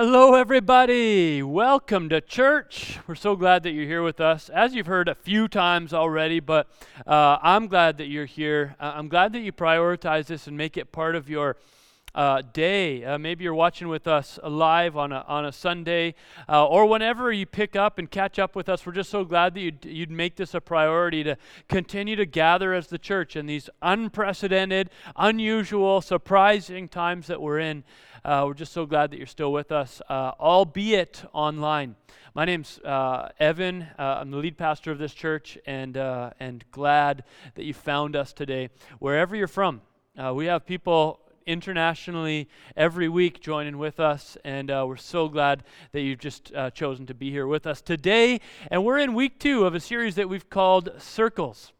Hello, everybody. Welcome to church. We're so glad that you're here with us. As you've heard a few times already, but uh, I'm glad that you're here. Uh, I'm glad that you prioritize this and make it part of your uh, day. Uh, maybe you're watching with us live on a, on a Sunday, uh, or whenever you pick up and catch up with us. We're just so glad that you'd, you'd make this a priority to continue to gather as the church in these unprecedented, unusual, surprising times that we're in. Uh, we're just so glad that you're still with us, uh, albeit online. My name's uh, Evan. Uh, I'm the lead pastor of this church, and uh, and glad that you found us today, wherever you're from. Uh, we have people internationally every week joining with us, and uh, we're so glad that you've just uh, chosen to be here with us today. And we're in week two of a series that we've called Circles.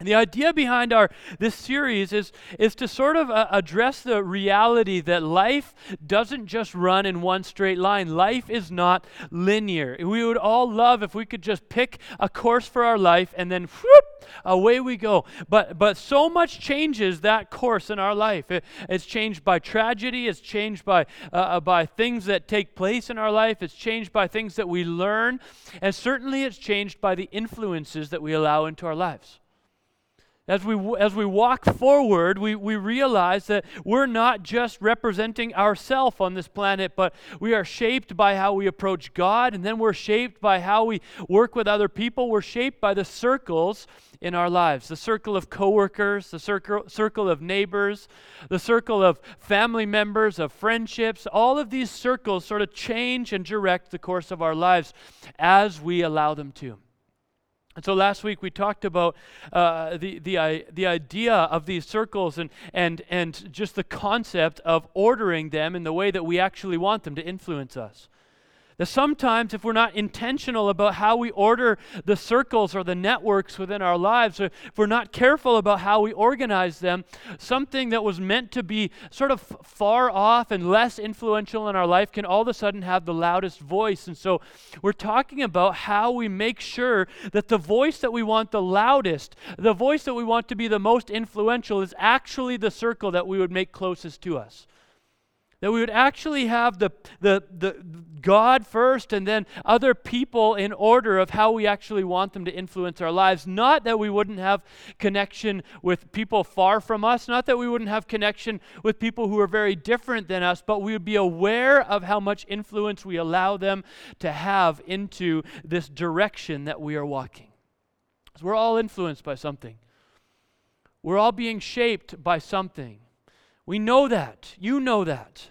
And the idea behind our this series is, is to sort of uh, address the reality that life doesn't just run in one straight line. Life is not linear. We would all love if we could just pick a course for our life and then whoop, away we go. But but so much changes that course in our life. It, it's changed by tragedy. It's changed by uh, uh by things that take place in our life. It's changed by things that we learn, and certainly it's changed by the influences that we allow into our lives. As we, as we walk forward, we, we realize that we're not just representing ourselves on this planet, but we are shaped by how we approach God, and then we're shaped by how we work with other people. We're shaped by the circles in our lives the circle of coworkers, the circle, circle of neighbors, the circle of family members, of friendships. All of these circles sort of change and direct the course of our lives as we allow them to. And so last week we talked about uh, the, the, the idea of these circles and, and, and just the concept of ordering them in the way that we actually want them to influence us. That sometimes, if we're not intentional about how we order the circles or the networks within our lives, or if we're not careful about how we organize them, something that was meant to be sort of far off and less influential in our life can all of a sudden have the loudest voice. And so, we're talking about how we make sure that the voice that we want the loudest, the voice that we want to be the most influential, is actually the circle that we would make closest to us. That we would actually have the, the, the God first and then other people in order of how we actually want them to influence our lives. Not that we wouldn't have connection with people far from us, not that we wouldn't have connection with people who are very different than us, but we would be aware of how much influence we allow them to have into this direction that we are walking. Because we're all influenced by something. We're all being shaped by something. We know that. You know that.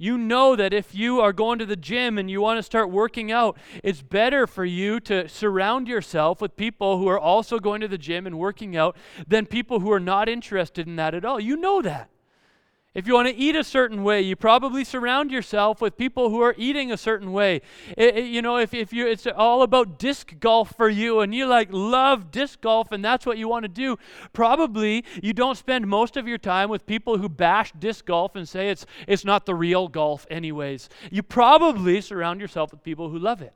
You know that if you are going to the gym and you want to start working out, it's better for you to surround yourself with people who are also going to the gym and working out than people who are not interested in that at all. You know that. If you want to eat a certain way, you probably surround yourself with people who are eating a certain way. It, it, you know, if, if you it's all about disc golf for you and you like love disc golf and that's what you want to do, probably you don't spend most of your time with people who bash disc golf and say it's it's not the real golf anyways. You probably surround yourself with people who love it.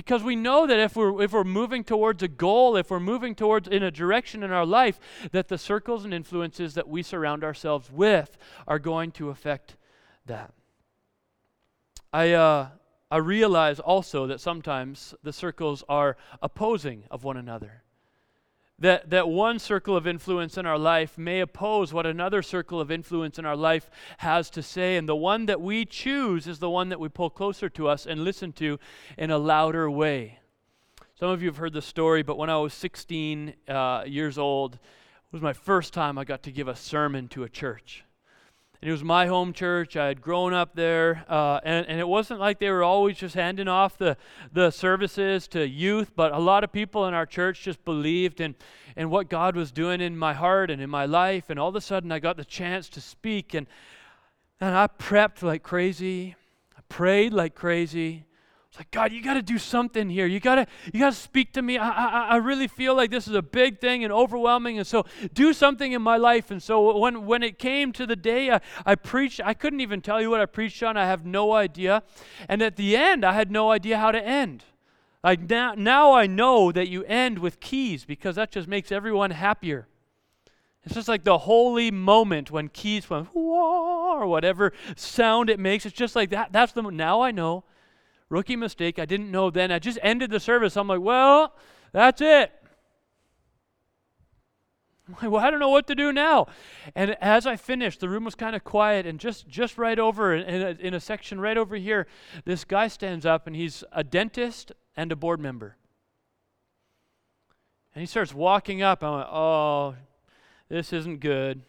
Because we know that if we're, if we're moving towards a goal, if we're moving towards in a direction in our life, that the circles and influences that we surround ourselves with are going to affect that. I, uh, I realize also that sometimes the circles are opposing of one another that, that one circle of influence in our life may oppose what another circle of influence in our life has to say. And the one that we choose is the one that we pull closer to us and listen to in a louder way. Some of you have heard the story, but when I was 16 uh, years old, it was my first time I got to give a sermon to a church. And it was my home church. I had grown up there. Uh, and, and it wasn't like they were always just handing off the, the services to youth, but a lot of people in our church just believed in, in what God was doing in my heart and in my life. And all of a sudden, I got the chance to speak. And, and I prepped like crazy, I prayed like crazy. It's like, God, you got to do something here. You got to you got to speak to me. I, I, I really feel like this is a big thing and overwhelming. And so do something in my life. And so when, when it came to the day I, I preached, I couldn't even tell you what I preached on. I have no idea. And at the end, I had no idea how to end. Like now, now I know that you end with keys because that just makes everyone happier. It's just like the holy moment when keys went or whatever sound it makes. It's just like that. That's the now I know. Rookie mistake. I didn't know then. I just ended the service. I'm like, well, that's it. I'm like, well, I don't know what to do now. And as I finished, the room was kind of quiet, and just just right over in a, in a section right over here, this guy stands up, and he's a dentist and a board member. And he starts walking up. I'm like, oh, this isn't good.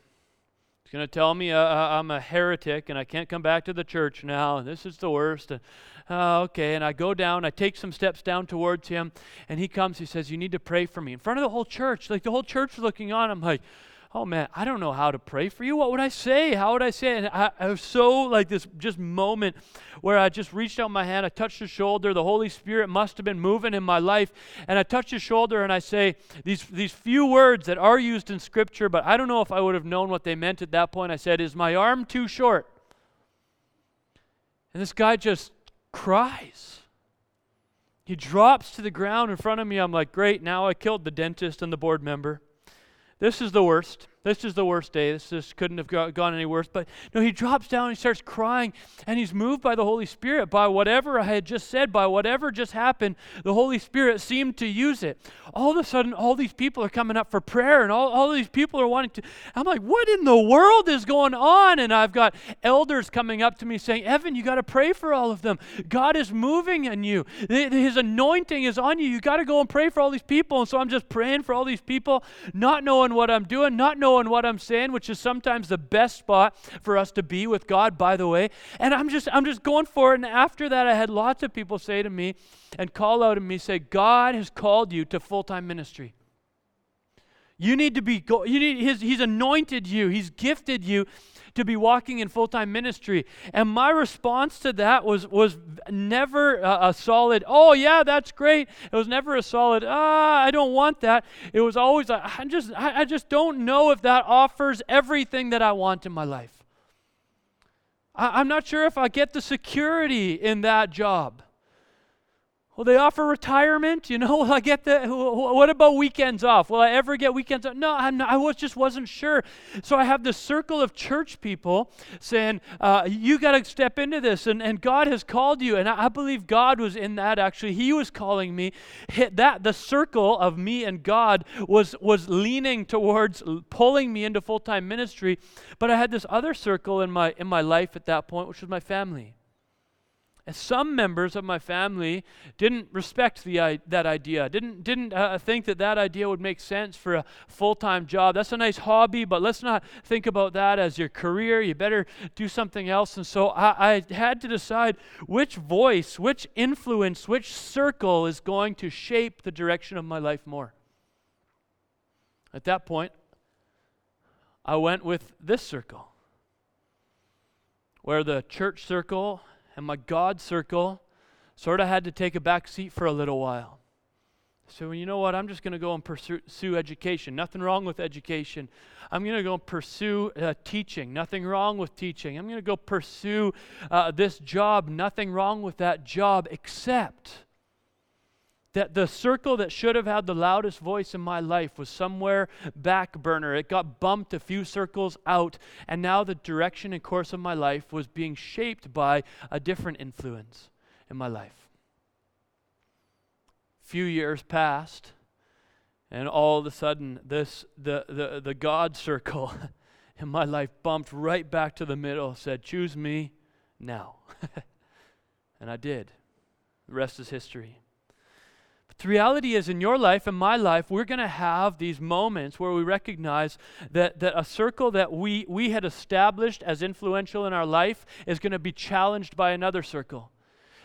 Going to tell me uh, uh, I'm a heretic and I can't come back to the church now. And this is the worst. Uh, okay. And I go down, I take some steps down towards him, and he comes. He says, You need to pray for me in front of the whole church. Like the whole church looking on. I'm like, oh man, I don't know how to pray for you. What would I say? How would I say? And I, I, was so like this just moment where I just reached out my hand, I touched his shoulder. The Holy Spirit must have been moving in my life. And I touched his shoulder and I say these, these few words that are used in Scripture, but I don't know if I would have known what they meant at that point. I said, Is my arm too short? And this guy just cries. He drops to the ground in front of me. I'm like, Great, now I killed the dentist and the board member. This is the worst. This is the worst day. This just couldn't have gone any worse. But no, he drops down and he starts crying, and he's moved by the Holy Spirit, by whatever I had just said, by whatever just happened. The Holy Spirit seemed to use it. All of a sudden, all these people are coming up for prayer, and all, all these people are wanting to. I'm like, what in the world is going on? And I've got elders coming up to me saying, Evan, you got to pray for all of them. God is moving in you, His anointing is on you. You got to go and pray for all these people. And so I'm just praying for all these people, not knowing what I'm doing, not knowing knowing what I'm saying, which is sometimes the best spot for us to be with God, by the way. And I'm just I'm just going for it. And after that, I had lots of people say to me and call out to me, say, God has called you to full-time ministry. You need to be, you need, he's anointed you, he's gifted you to be walking in full time ministry. And my response to that was, was never a, a, solid, oh, yeah, that's great. It was never a solid, ah, I don't want that. It was always, I just, I, I just don't know if that offers everything that I want in my life. I, I'm not sure if I get the security in that job. Will they offer retirement? You know, will I get the? What about weekends off? Will I ever get weekends off? No, not, I was just wasn't sure. So I have this circle of church people saying, uh, "You got to step into this," and, and God has called you. And I, I, believe God was in that. Actually, He was calling me. Hit that the circle of me and God was was leaning towards pulling me into full time ministry. But I had this other circle in my in my life at that point, which was my family. And some members of my family didn't respect the, that idea, didn't, didn't uh, think that that idea would make sense for a full time job. That's a nice hobby, but let's not think about that as your career. You better do something else. And so I, I had to decide which voice, which influence, which circle is going to shape the direction of my life more. At that point, I went with this circle, where the church circle and my God circle sort of had to take a back seat for a little while. So, you know what? I'm just going to go and pursue education. Nothing wrong with education. I'm going to go and pursue uh, teaching. Nothing wrong with teaching. I'm going to go pursue uh, this job. Nothing wrong with that job, except that the circle that should have had the loudest voice in my life was somewhere back burner. It got bumped a few circles out, and now the direction and course of my life was being shaped by a different influence in my life. Few years passed, and all of a sudden, this the the, the God circle in my life bumped right back to the middle, said, Choose me now. and I did. The rest is history. The reality is, in your life and my life, we're going to have these moments where we recognize that, that a circle that we, we had established as influential in our life is going to be challenged by another circle.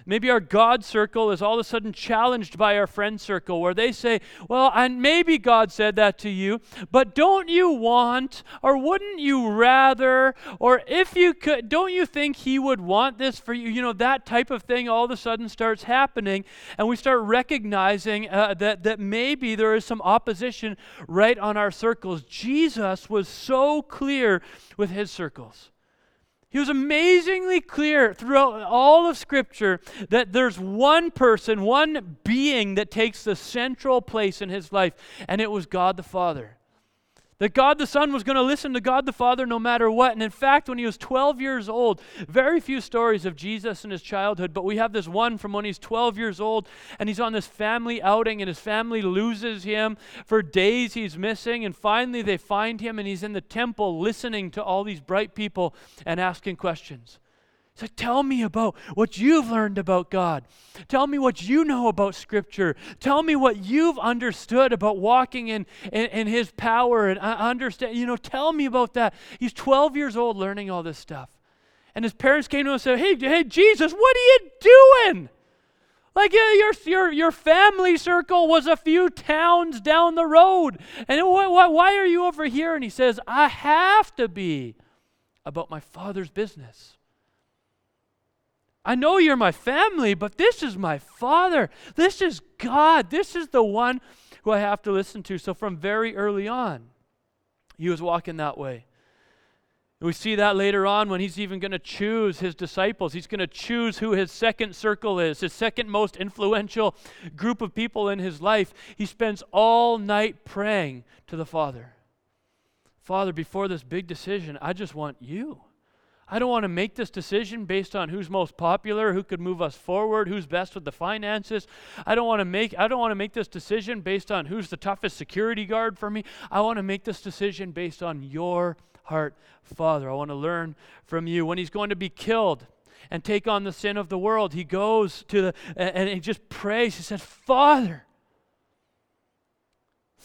Maybe our God circle is all of a sudden challenged by our friend circle where they say, Well, and maybe God said that to you, but don't you want, or wouldn't you rather, or if you could, don't you think He would want this for you? You know, that type of thing all of a sudden starts happening, and we start recognizing uh, that, that maybe there is some opposition right on our circles. Jesus was so clear with His circles. He was amazingly clear throughout all of Scripture that there's one person, one being that takes the central place in his life, and it was God the Father. That God the Son was going to listen to God the Father no matter what. And in fact, when he was 12 years old, very few stories of Jesus in his childhood, but we have this one from when he's 12 years old and he's on this family outing and his family loses him. For days he's missing. And finally they find him and he's in the temple listening to all these bright people and asking questions. So tell me about what you've learned about God. Tell me what you know about Scripture. Tell me what you've understood about walking in, in, in His power and uh, understand. You know, tell me about that. He's 12 years old learning all this stuff. And his parents came to him and said, Hey, hey, Jesus, what are you doing? Like your, your, your family circle was a few towns down the road. And why, why are you over here? And he says, I have to be about my father's business. I know you're my family, but this is my Father. This is God. This is the one who I have to listen to. So, from very early on, he was walking that way. we see that later on when he's even going to choose his disciples. He's going to choose who his second circle is, his second most influential group of people in his life. He spends all night praying to the Father Father, before this big decision, I just want you. I don't want to make this decision based on who's most popular, who could move us forward, who's best with the finances. I don't want to make I don't want to make this decision based on who's the toughest security guard for me. I want to make this decision based on your heart, Father. I want to learn from you when he's going to be killed and take on the sin of the world. He goes to the and he just prays. He says, "Father,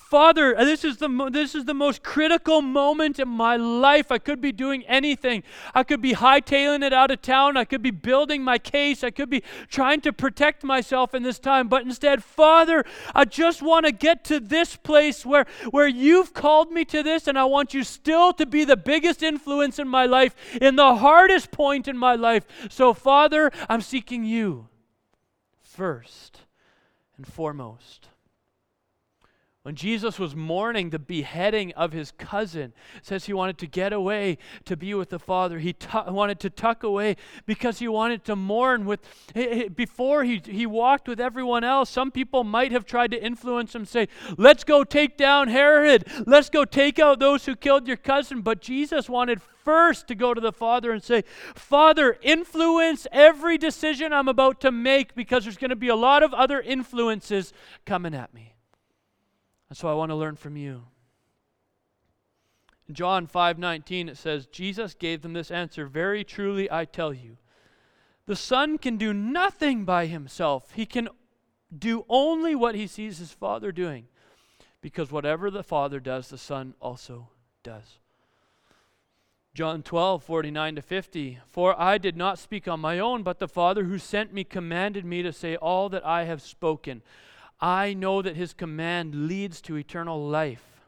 Father, uh, this is, the, this is the most critical moment in my life. I could be doing anything. I could be hightailing it out of town. I could be building my case. I could be trying to protect myself in this time. But instead, Father, I just want to get to this place where, where you've called me to this, and I want you still to be the biggest influence in my life, in the hardest point in my life. So, Father, I'm seeking you first and foremost. When Jesus was mourning the beheading of his cousin, says he wanted to get away to be with the Father. He wanted to tuck away because he wanted to mourn with before he, he walked with everyone else. Some people might have tried to influence him, say, Let's go take down Herod. Let's go take out those who killed your cousin. But Jesus wanted first to go to the Father and say, Father, influence every decision I'm about to make because there's going to be a lot of other influences coming at me. And so I want to learn from you. In John 5:19 it says Jesus gave them this answer, "Very truly I tell you, the Son can do nothing by himself. He can do only what he sees his Father doing, because whatever the Father does, the Son also does." John 12, 49 to 50. For I did not speak on my own, but the Father who sent me commanded me to say all that I have spoken. I know that his command leads to eternal life.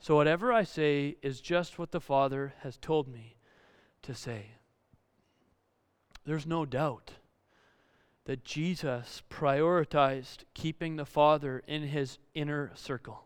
So whatever I say is just what the Father has told me to say. There's no doubt that Jesus prioritized keeping the Father in his inner circle.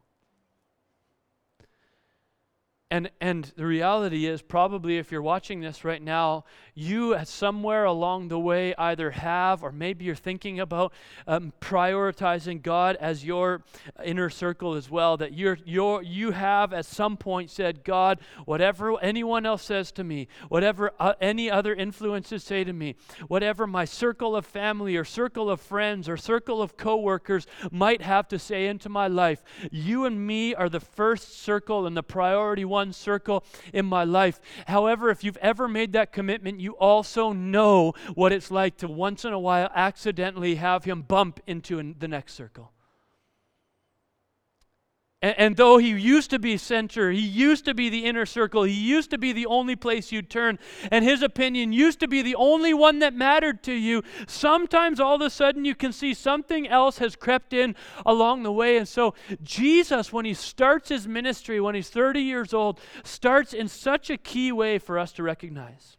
And, and the reality is, probably if you're watching this right now, you at somewhere along the way either have, or maybe you're thinking about um, prioritizing God as your inner circle as well. That you're, you're, you have at some point said, God, whatever anyone else says to me, whatever uh, any other influences say to me, whatever my circle of family or circle of friends or circle of coworkers might have to say into my life, you and me are the first circle and the priority one one circle in my life. However, if you've ever made that commitment, you also know what it's like to once in a while accidentally have him bump into the next circle. And, and, though he used to be center, he used to be the inner circle, he used to be the only place you'd turn, and his opinion used to be the only one that mattered to you, sometimes all of a sudden you can see something else has crept in along the way. And so, Jesus, when he starts his ministry, when he's 30 years old, starts in such a key way for us to recognize.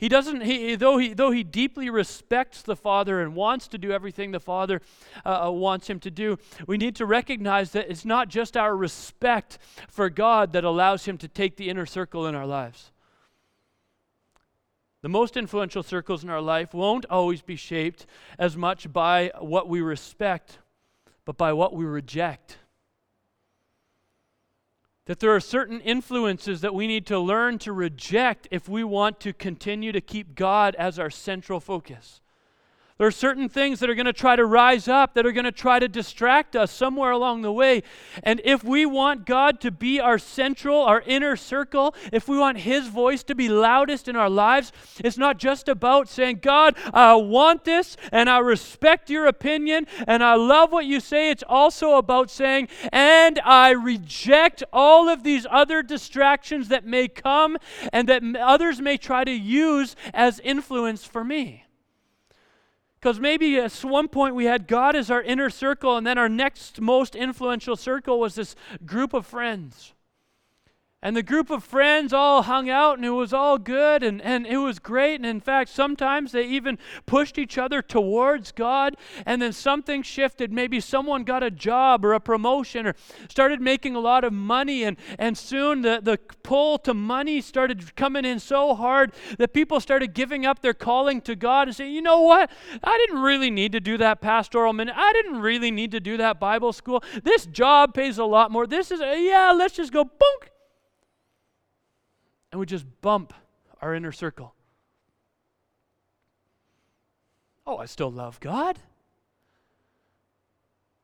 He doesn't, he, though, he, though he deeply respects the Father and wants to do everything the Father uh, uh, wants him to do, we need to recognize that it's not just our respect for God that allows him to take the inner circle in our lives. The most influential circles in our life won't always be shaped as much by what we respect, but by what we reject. That there are certain influences that we need to learn to reject if we want to continue to keep God as our central focus. There are certain things that are going to try to rise up, that are going to try to distract us somewhere along the way. And if we want God to be our central, our inner circle, if we want His voice to be loudest in our lives, it's not just about saying, God, I want this and I respect your opinion and I love what you say. It's also about saying, and I reject all of these other distractions that may come and that others may try to use as influence for me. Because maybe at one point we had God as our inner circle, and then our next most influential circle was this group of friends. And the group of friends all hung out and it was all good and, and it was great. And in fact, sometimes they even pushed each other towards God. And then something shifted. Maybe someone got a job or a promotion or started making a lot of money. And, and soon the, the pull to money started coming in so hard that people started giving up their calling to God and saying, you know what? I didn't really need to do that pastoral minute. I didn't really need to do that Bible school. This job pays a lot more. This is, yeah, let's just go, boom and we just bump our inner circle. Oh, I still love God.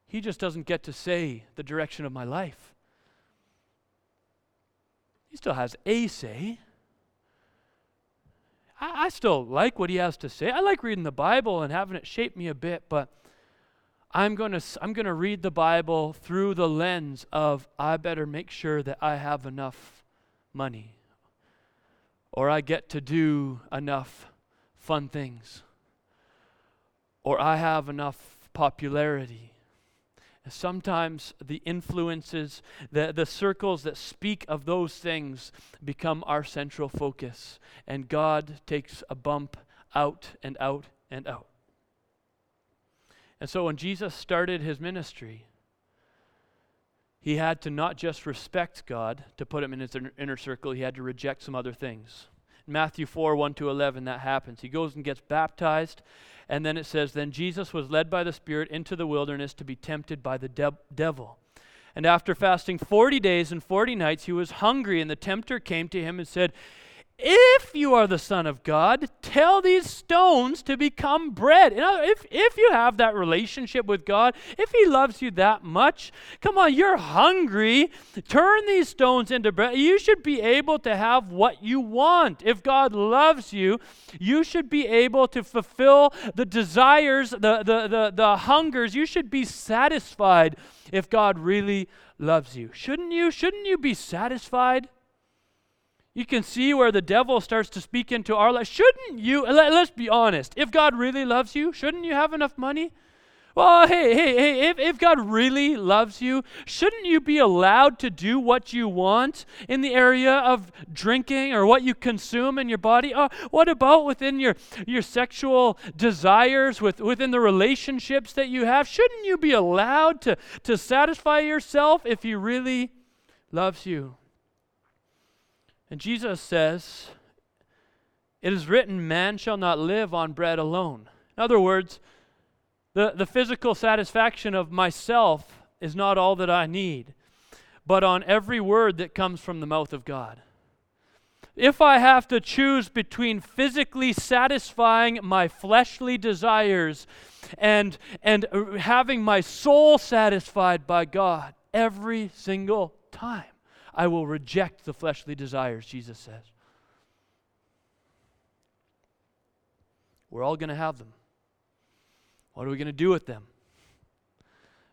He just doesn't get to say the direction of my life. He still has a say. I, I, still like what he has to say. I like reading the Bible and having it shape me a bit, but I'm going to I'm going to read the Bible through the lens of I better make sure that I have enough money or I get to do enough fun things, or I have enough popularity. Sometimes the influences, the, the circles that speak of those things become our central focus, and God takes a bump out and out and out. And so when Jesus started his ministry, he had to not just respect God to put him in his inner circle, he had to reject some other things. In Matthew 4 1 to 11, that happens. He goes and gets baptized, and then it says, Then Jesus was led by the Spirit into the wilderness to be tempted by the de- devil. And after fasting 40 days and 40 nights, he was hungry, and the tempter came to him and said, if you are the Son of God, tell these stones to become bread. You know, if, if you have that relationship with God, if He loves you that much, come on, you're hungry. Turn these stones into bread. You should be able to have what you want. If God loves you, you should be able to fulfill the desires, the, the, the, the hungers. You should be satisfied if God really loves you. Shouldn't you? Shouldn't you be satisfied? You can see where the devil starts to speak into our life. Shouldn't you, let, us be honest, if God really loves you, shouldn't you have enough money? Well, hey, hey, hey, if, if God really loves you, shouldn't you be allowed to do what you want in the area of drinking or what you consume in your body? Uh, what about within your, your sexual desires, with, within the relationships that you have? Shouldn't you be allowed to, to satisfy yourself if He really loves you? And Jesus says, It is written, man shall not live on bread alone. In other words, the, the physical satisfaction of myself is not all that I need, but on every word that comes from the mouth of God. If I have to choose between physically satisfying my fleshly desires and, and having my soul satisfied by God every single time, I will reject the fleshly desires, Jesus says. We're all going to have them. What are we going to do with them?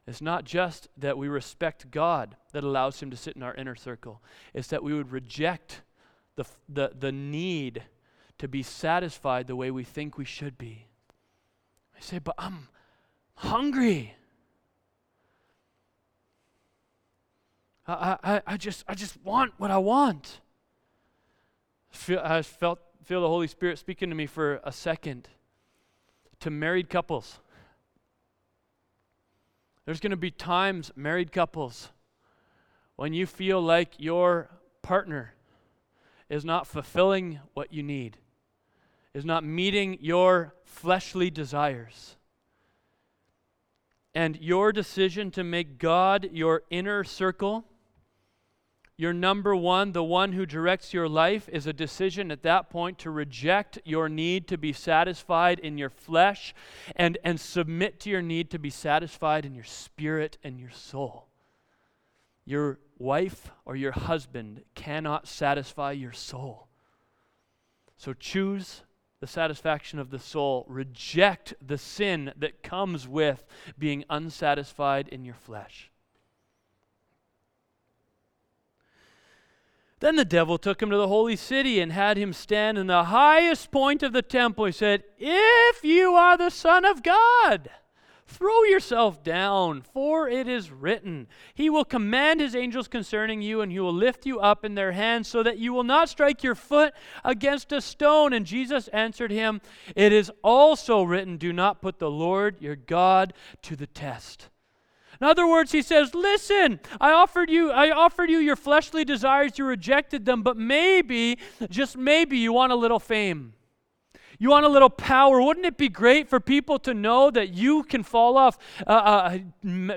It's not just that we respect God that allows Him to sit in our inner circle, it's that we would reject the, the, the need to be satisfied the way we think we should be. I say, but I'm hungry. I, I, I, just, I just want what I want. Feel, I felt, feel the Holy Spirit speaking to me for a second to married couples. There's going to be times, married couples, when you feel like your partner is not fulfilling what you need, is not meeting your fleshly desires. And your decision to make God your inner circle your number one, the one who directs your life, is a decision at that point to reject your need to be satisfied in your flesh and, and submit to your need to be satisfied in your spirit and your soul. Your wife or your husband cannot satisfy your soul. So choose the satisfaction of the soul. Reject the sin that comes with being unsatisfied in your flesh. Then the devil took him to the holy city and had him stand in the highest point of the temple. He said, If you are the Son of God, throw yourself down, for it is written, He will command His angels concerning you, and He will lift you up in their hands, so that you will not strike your foot against a stone. And Jesus answered him, It is also written, Do not put the Lord your God to the test. In other words, he says, "Listen, I offered you I offered you your fleshly desires, you rejected them, but maybe, just maybe you want a little fame. You want a little power. Wouldn't it be great for people to know that you can fall off uh, uh,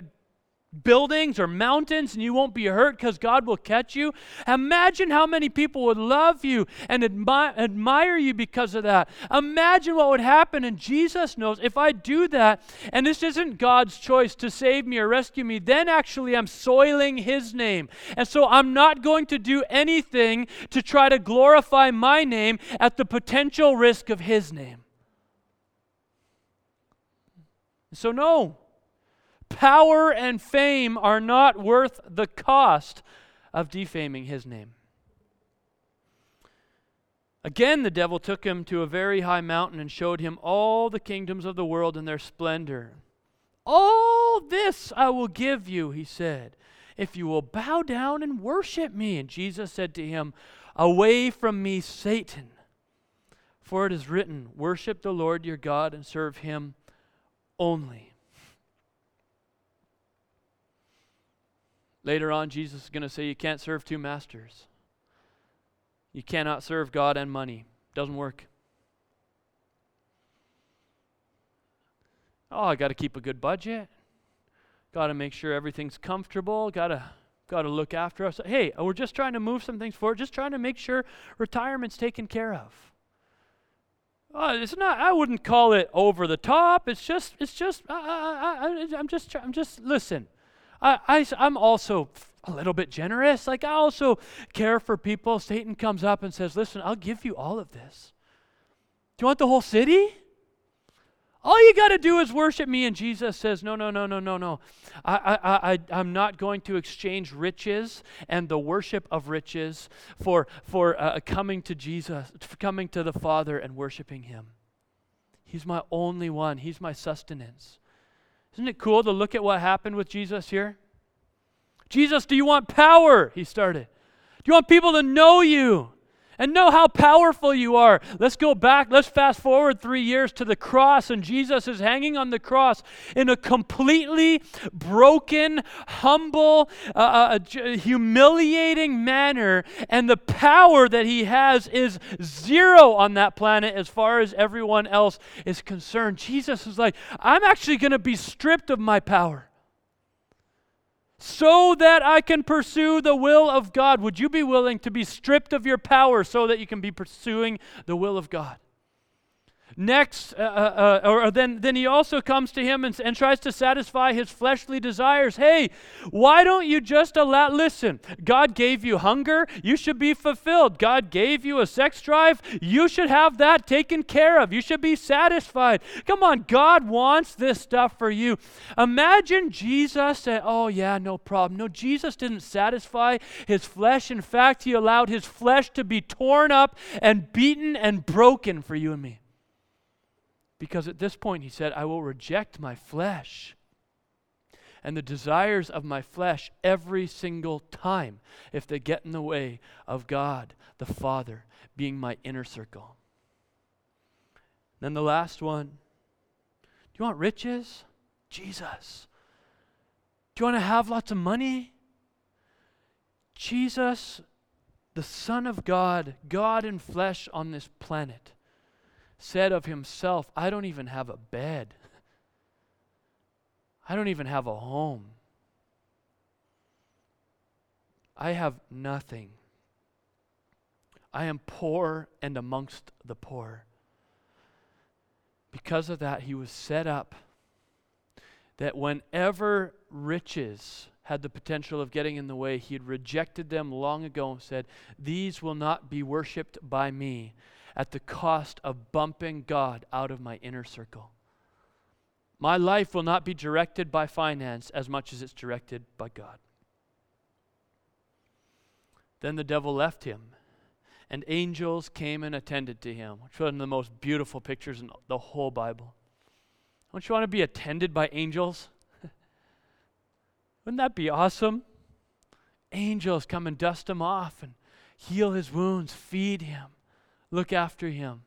buildings or mountains and you won't be hurt because God will catch you. Imagine how many people would love you and admi- admire you because of that. Imagine what would happen. And Jesus knows if I do that, and this isn't God's choice to save me or rescue me, then actually I'm soiling His name. And so I'm not going to do anything to try to glorify my name at the potential risk of His name. So, no. Power and fame are not worth the cost of defaming his name. Again, the devil took him to a very high mountain and showed him all the kingdoms of the world and their splendor. All this I will give you, he said, if you will bow down and worship me. And Jesus said to him, Away from me, Satan. For it is written, Worship the Lord your God and serve him only. Later on, Jesus is going to say you can't serve two masters. You cannot serve God and money. Doesn't work. Oh, I got to keep a good budget. Got to make sure everything's comfortable. Got to got to look after us. Hey, we're just trying to move some things forward. Just trying to make sure retirement's taken care of. Oh, it's not. I wouldn't call it over the top. It's just. It's just. I, I, I, I'm just. I'm just. Listen. I, I, I'm also a little bit generous. Like, I also care for people. Satan comes up and says, Listen, I'll give you all of this. Do you want the whole city? All you got to do is worship me. And Jesus says, No, no, no, no, no, no. I, I, I, I'm not going to exchange riches and the worship of riches for, for uh, coming to Jesus, for coming to the Father and worshiping Him. He's my only one, He's my sustenance. Isn't it cool to look at what happened with Jesus here? Jesus, do you want power? He started. Do you want people to know you? And know how powerful you are. Let's go back, let's fast forward three years to the cross, and Jesus is hanging on the cross in a completely broken, humble, uh, uh, humiliating manner, and the power that he has is zero on that planet as far as everyone else is concerned. Jesus is like, I'm actually going to be stripped of my power so that I can pursue the will of God. Would you be willing to be stripped of your power so that you can be pursuing the will of God? Next, uh, uh, uh, or then, then he also comes to him and, and tries to satisfy his fleshly desires. Hey, why don't you just allow, listen, God gave you hunger, you should be fulfilled. God gave you a sex drive, you should have that taken care of. You should be satisfied. Come on, God wants this stuff for you. Imagine Jesus said, Oh, yeah, no problem. No, Jesus didn't satisfy his flesh. In fact, he allowed his flesh to be torn up and beaten and broken for you and me. Because at this point, he said, I will reject my flesh and the desires of my flesh every single time if they get in the way of God the Father being my inner circle. Then the last one do you want riches? Jesus. Do you want to have lots of money? Jesus, the Son of God, God in flesh on this planet said of himself, I don't even have a bed. I don't even have a home. I have nothing. I am poor and amongst the poor. Because of that, he was set up that whenever riches had the potential of getting in the way, he had rejected them long ago and said, These will not be worshiped by me at the cost of bumping God out of my inner circle. My life will not be directed by finance as much as it's directed by God. Then the devil left him, and angels came and attended to him, which was one of the most beautiful pictures in the whole Bible. Don't you want to be attended by angels? Wouldn't that be awesome? Angels come and dust him off and heal his wounds, feed him, look after him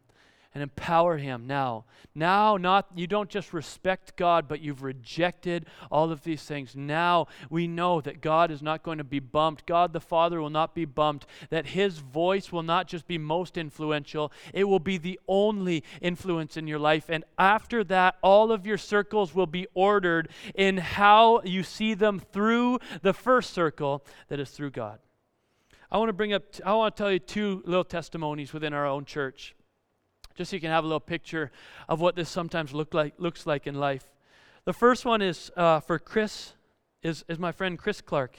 and empower him now. Now, not you don't just respect God, but you've rejected all of these things. Now we know that God is not going to be bumped. God the Father will not be bumped. That his voice will not just be most influential, it will be the only influence in your life. And after that, all of your circles will be ordered in how you see them through the first circle that is through God. I want to bring up, I want to tell you two little testimonies within our own church just so you can have a little picture of what this sometimes look like, looks like in life. The first one is uh, for Chris, is, is my friend Chris Clark.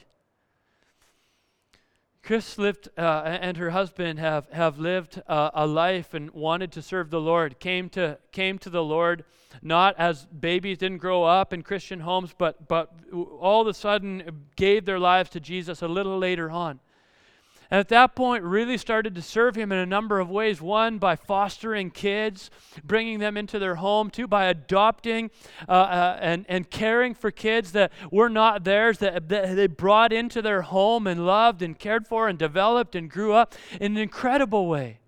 Chris lived uh, and her husband have, have lived uh, a life and wanted to serve the Lord. Came to came to the Lord not as babies didn't grow up in Christian homes, but but all of a sudden gave their lives to Jesus a little later on. And at that point, really started to serve him in a number of ways. One, by fostering kids, bringing them into their home. Two, by adopting uh, uh, and, and caring for kids that were not theirs, that, that they brought into their home and loved and cared for and developed and grew up in an incredible way.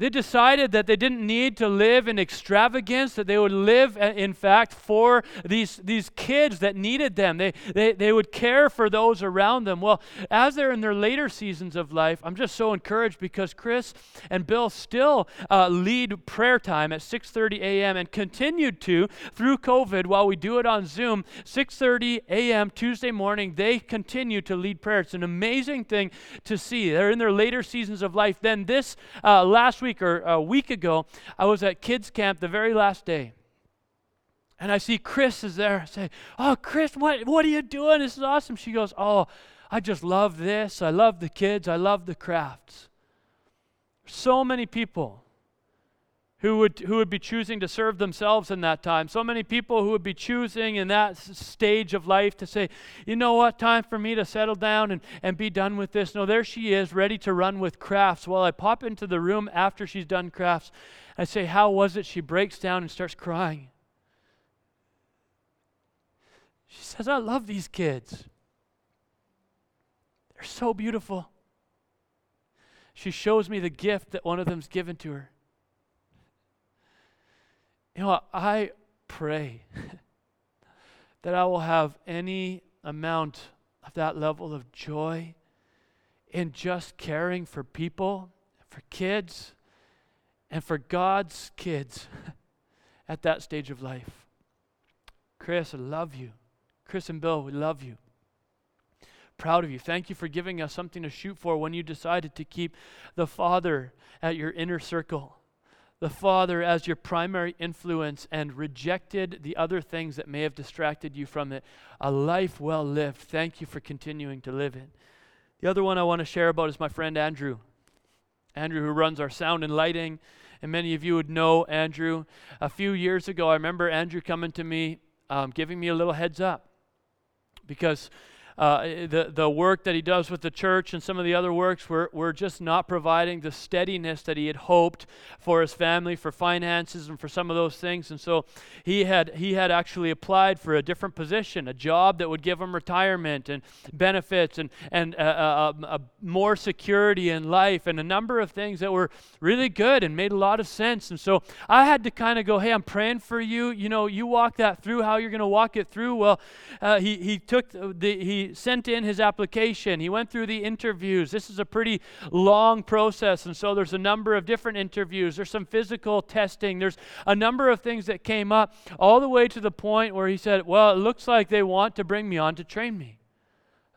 They decided that they didn't need to live in extravagance, that they would live, in fact, for these, these kids that needed them. They, they, they would care for those around them. Well, as they're in their later seasons of life, I'm just so encouraged because Chris and Bill still uh, lead prayer time at 6.30 a.m. and continued to through COVID while we do it on Zoom. 6.30 a.m. Tuesday morning, they continue to lead prayer. It's an amazing thing to see. They're in their later seasons of life. Then this uh, last week, week or a week ago, I was at kids' camp the very last day. And I see Chris is there. I say, Oh, Chris, what, what are you doing? This is awesome. She goes, Oh, I just love this. I love the kids. I love the crafts. So many people who would, who would be choosing to serve themselves in that time. So many people who would be choosing in that stage of life to say, you know what, time for me to settle down and, and be done with this. No, there she is, ready to run with crafts. Well, I pop into the room after she's done crafts. I say, How was it? She breaks down and starts crying. She says, I love these kids. They're so beautiful. She shows me the gift that one of them's given to her. You know, I pray that I will have any amount of that level of joy in just caring for people, for kids, and for God's kids at that stage of life. Chris, I love you. Chris and Bill, we love you. Proud of you. Thank you for giving us something to shoot for when you decided to keep the Father at your inner circle the Father as your primary influence and rejected the other things that may have distracted you from it. A life well lived. Thank you for continuing to live it. The other one I want to share about is my friend Andrew. Andrew, who runs our sound and lighting. And many of you would know Andrew. A few years ago, I remember Andrew coming to me, um, giving me a little heads up because uh, the, the work that he does with the church and some of the other works were, were just not providing the steadiness that he had hoped for his family, for finances, and for some of those things. And so he had, he had actually applied for a different position, a job that would give him retirement and benefits and, and uh, uh, uh, more security in life and a number of things that were really good and made a lot of sense. And so I had to kind of go, hey, I'm praying for you. You know, you walk that through, how you're going to walk it through. Well, uh, he, he took the, he sent in his application. He went through the interviews. This is a pretty long process, and so there's a number of different interviews. There's some physical testing. There's a number of things that came up, all the way to the point where he said, Well, it looks like they want to bring me on to train me.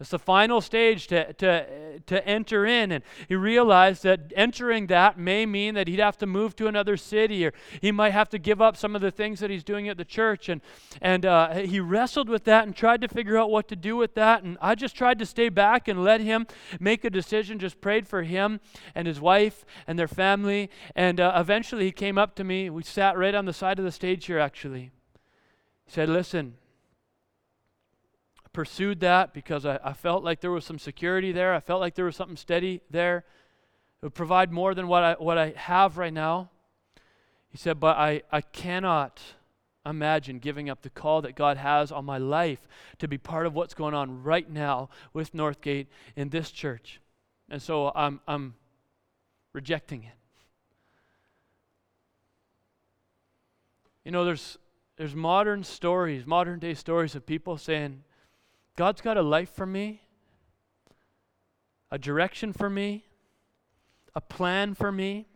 It's the final stage to, to, to enter in. And he realized that entering that may mean that he'd have to move to another city or he might have to give up some of the things that he's doing at the church. And, and uh, he wrestled with that and tried to figure out what to do with that. And I just tried to stay back and let him make a decision, just prayed for him and his wife and their family. And uh, eventually he came up to me. We sat right on the side of the stage here, actually. He said, Listen, pursued that because I, I, felt like there was some security there. I felt like there was something steady there. It would provide more than what I, what I have right now. He said, But I, I cannot imagine giving up the call that God has on my life to be part of what's going on right now with Northgate in this church. And so I'm, I'm rejecting it. You know, there's, there's modern stories, modern day stories of people saying, God's got a life for me, a direction for me, a plan for me.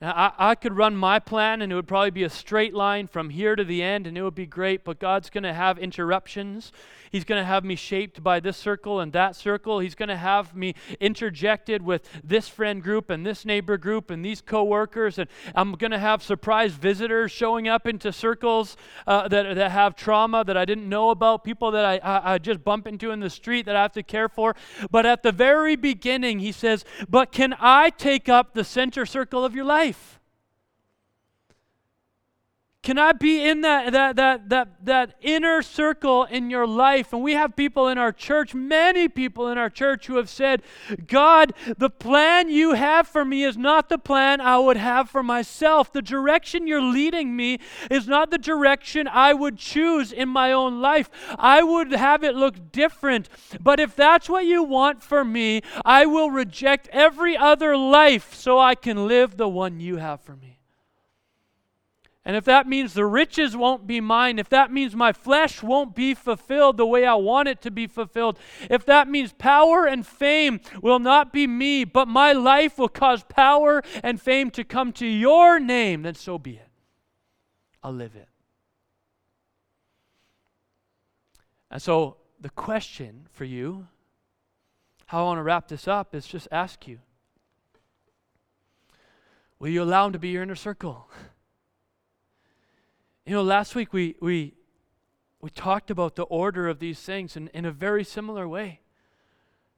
Now, I, I could run my plan and it would probably be a straight line from here to the end and it would be great, but God's going to have interruptions. He's going to have me shaped by this circle and that circle. He's going to have me interjected with this friend group and this neighbor group and these coworkers. And I'm going to have surprise visitors showing up into circles uh, that, that have trauma that I didn't know about, people that I, I, I just bump into in the street that I have to care for. But at the very beginning, he says, But can I take up the center circle of your life? life. Can I be in that, that, that, that, that inner circle in your life? And we have people in our church, many people in our church, who have said, God, the plan you have for me is not the plan I would have for myself. The direction you're leading me is not the direction I would choose in my own life. I would have it look different. But if that's what you want for me, I will reject every other life so I can live the one you have for me. And if that means the riches won't be mine, if that means my flesh won't be fulfilled the way I want it to be fulfilled, if that means power and fame will not be me, but my life will cause power and fame to come to your name, then so be it. I'll live it. And so the question for you, how I want to wrap this up, is just ask you Will you allow him to be your inner circle? You know, last week we, we, we talked about the order of these things in, in a very similar way.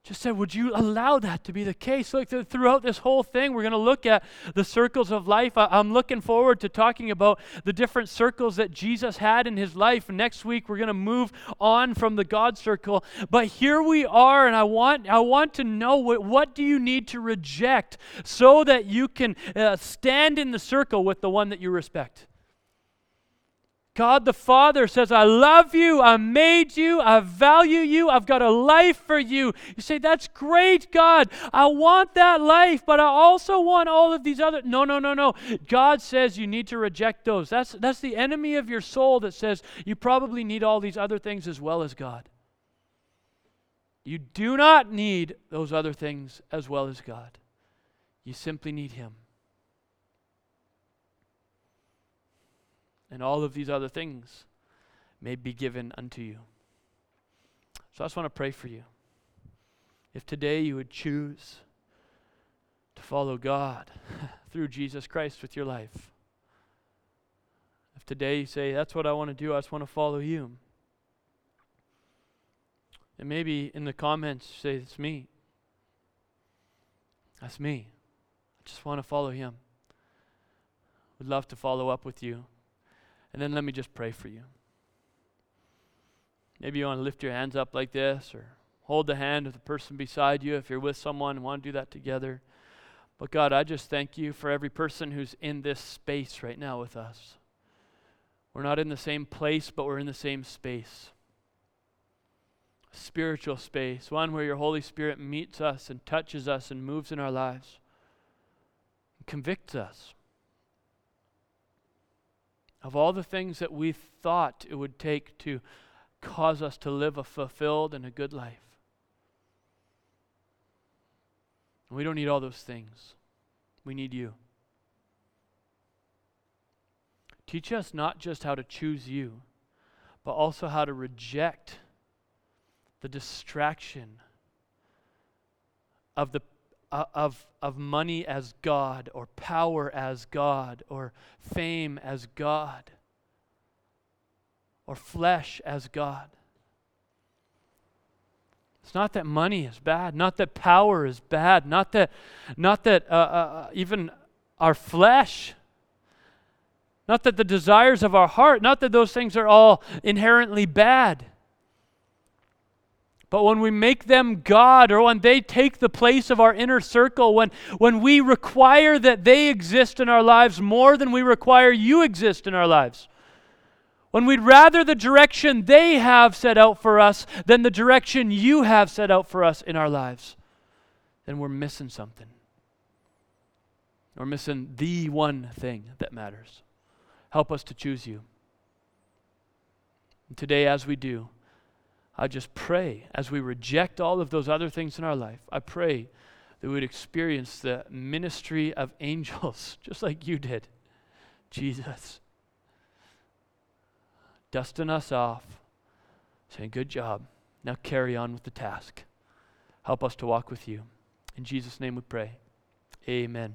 Just said, would you allow that to be the case? Look, throughout this whole thing, we're going to look at the circles of life. I, am looking forward to talking about the different circles that Jesus had in his life. Next week, we're going to move on from the God circle. But here we are, and I want, I want to know what, what do you need to reject so that you can uh, stand in the circle with the one that you respect? God the Father says, I love you, I made you, I value you, I've got a life for you. You say, That's great, God. I want that life, but I also want all of these other. No, no, no, no. God says you need to reject those. That's, that's the enemy of your soul that says you probably need all these other things as well as God. You do not need those other things as well as God, you simply need Him. And all of these other things may be given unto you. So I just want to pray for you. If today you would choose to follow God through Jesus Christ with your life, if today you say, That's what I want to do, I just want to follow you. And maybe in the comments say, It's me. That's me. I just want to follow him. Would love to follow up with you. And then let me just pray for you. Maybe you want to lift your hands up like this or hold the hand of the person beside you if you're with someone and want to do that together. But God, I just thank you for every person who's in this space right now with us. We're not in the same place, but we're in the same space. A spiritual space, one where your Holy Spirit meets us and touches us and moves in our lives, and convicts us of all the things that we thought it would take to cause us to live a fulfilled and a good life. we don't need all those things. We need you. Teach us not just how to choose you, but also how to reject the distraction of the of, of money as God or power as God or fame as God or flesh as God. It's not that money is bad, not that power is bad, not that, not that uh, uh, uh even our flesh, not that the desires of our heart, not that those things are all inherently bad. But when we make them God or when they take the place of our inner circle, when, when we require that they exist in our lives more than we require you exist in our lives, when we'd rather the direction they have set out for us than the direction you have set out for us in our lives, then we're missing something. We're missing the one thing that matters. Help us to choose you. And today, as we do, I just pray as we reject all of those other things in our life, I pray that we would experience the ministry of angels just like you did, Jesus. Dusting us off, saying, Good job. Now carry on with the task. Help us to walk with you. In Jesus' name we pray. Amen.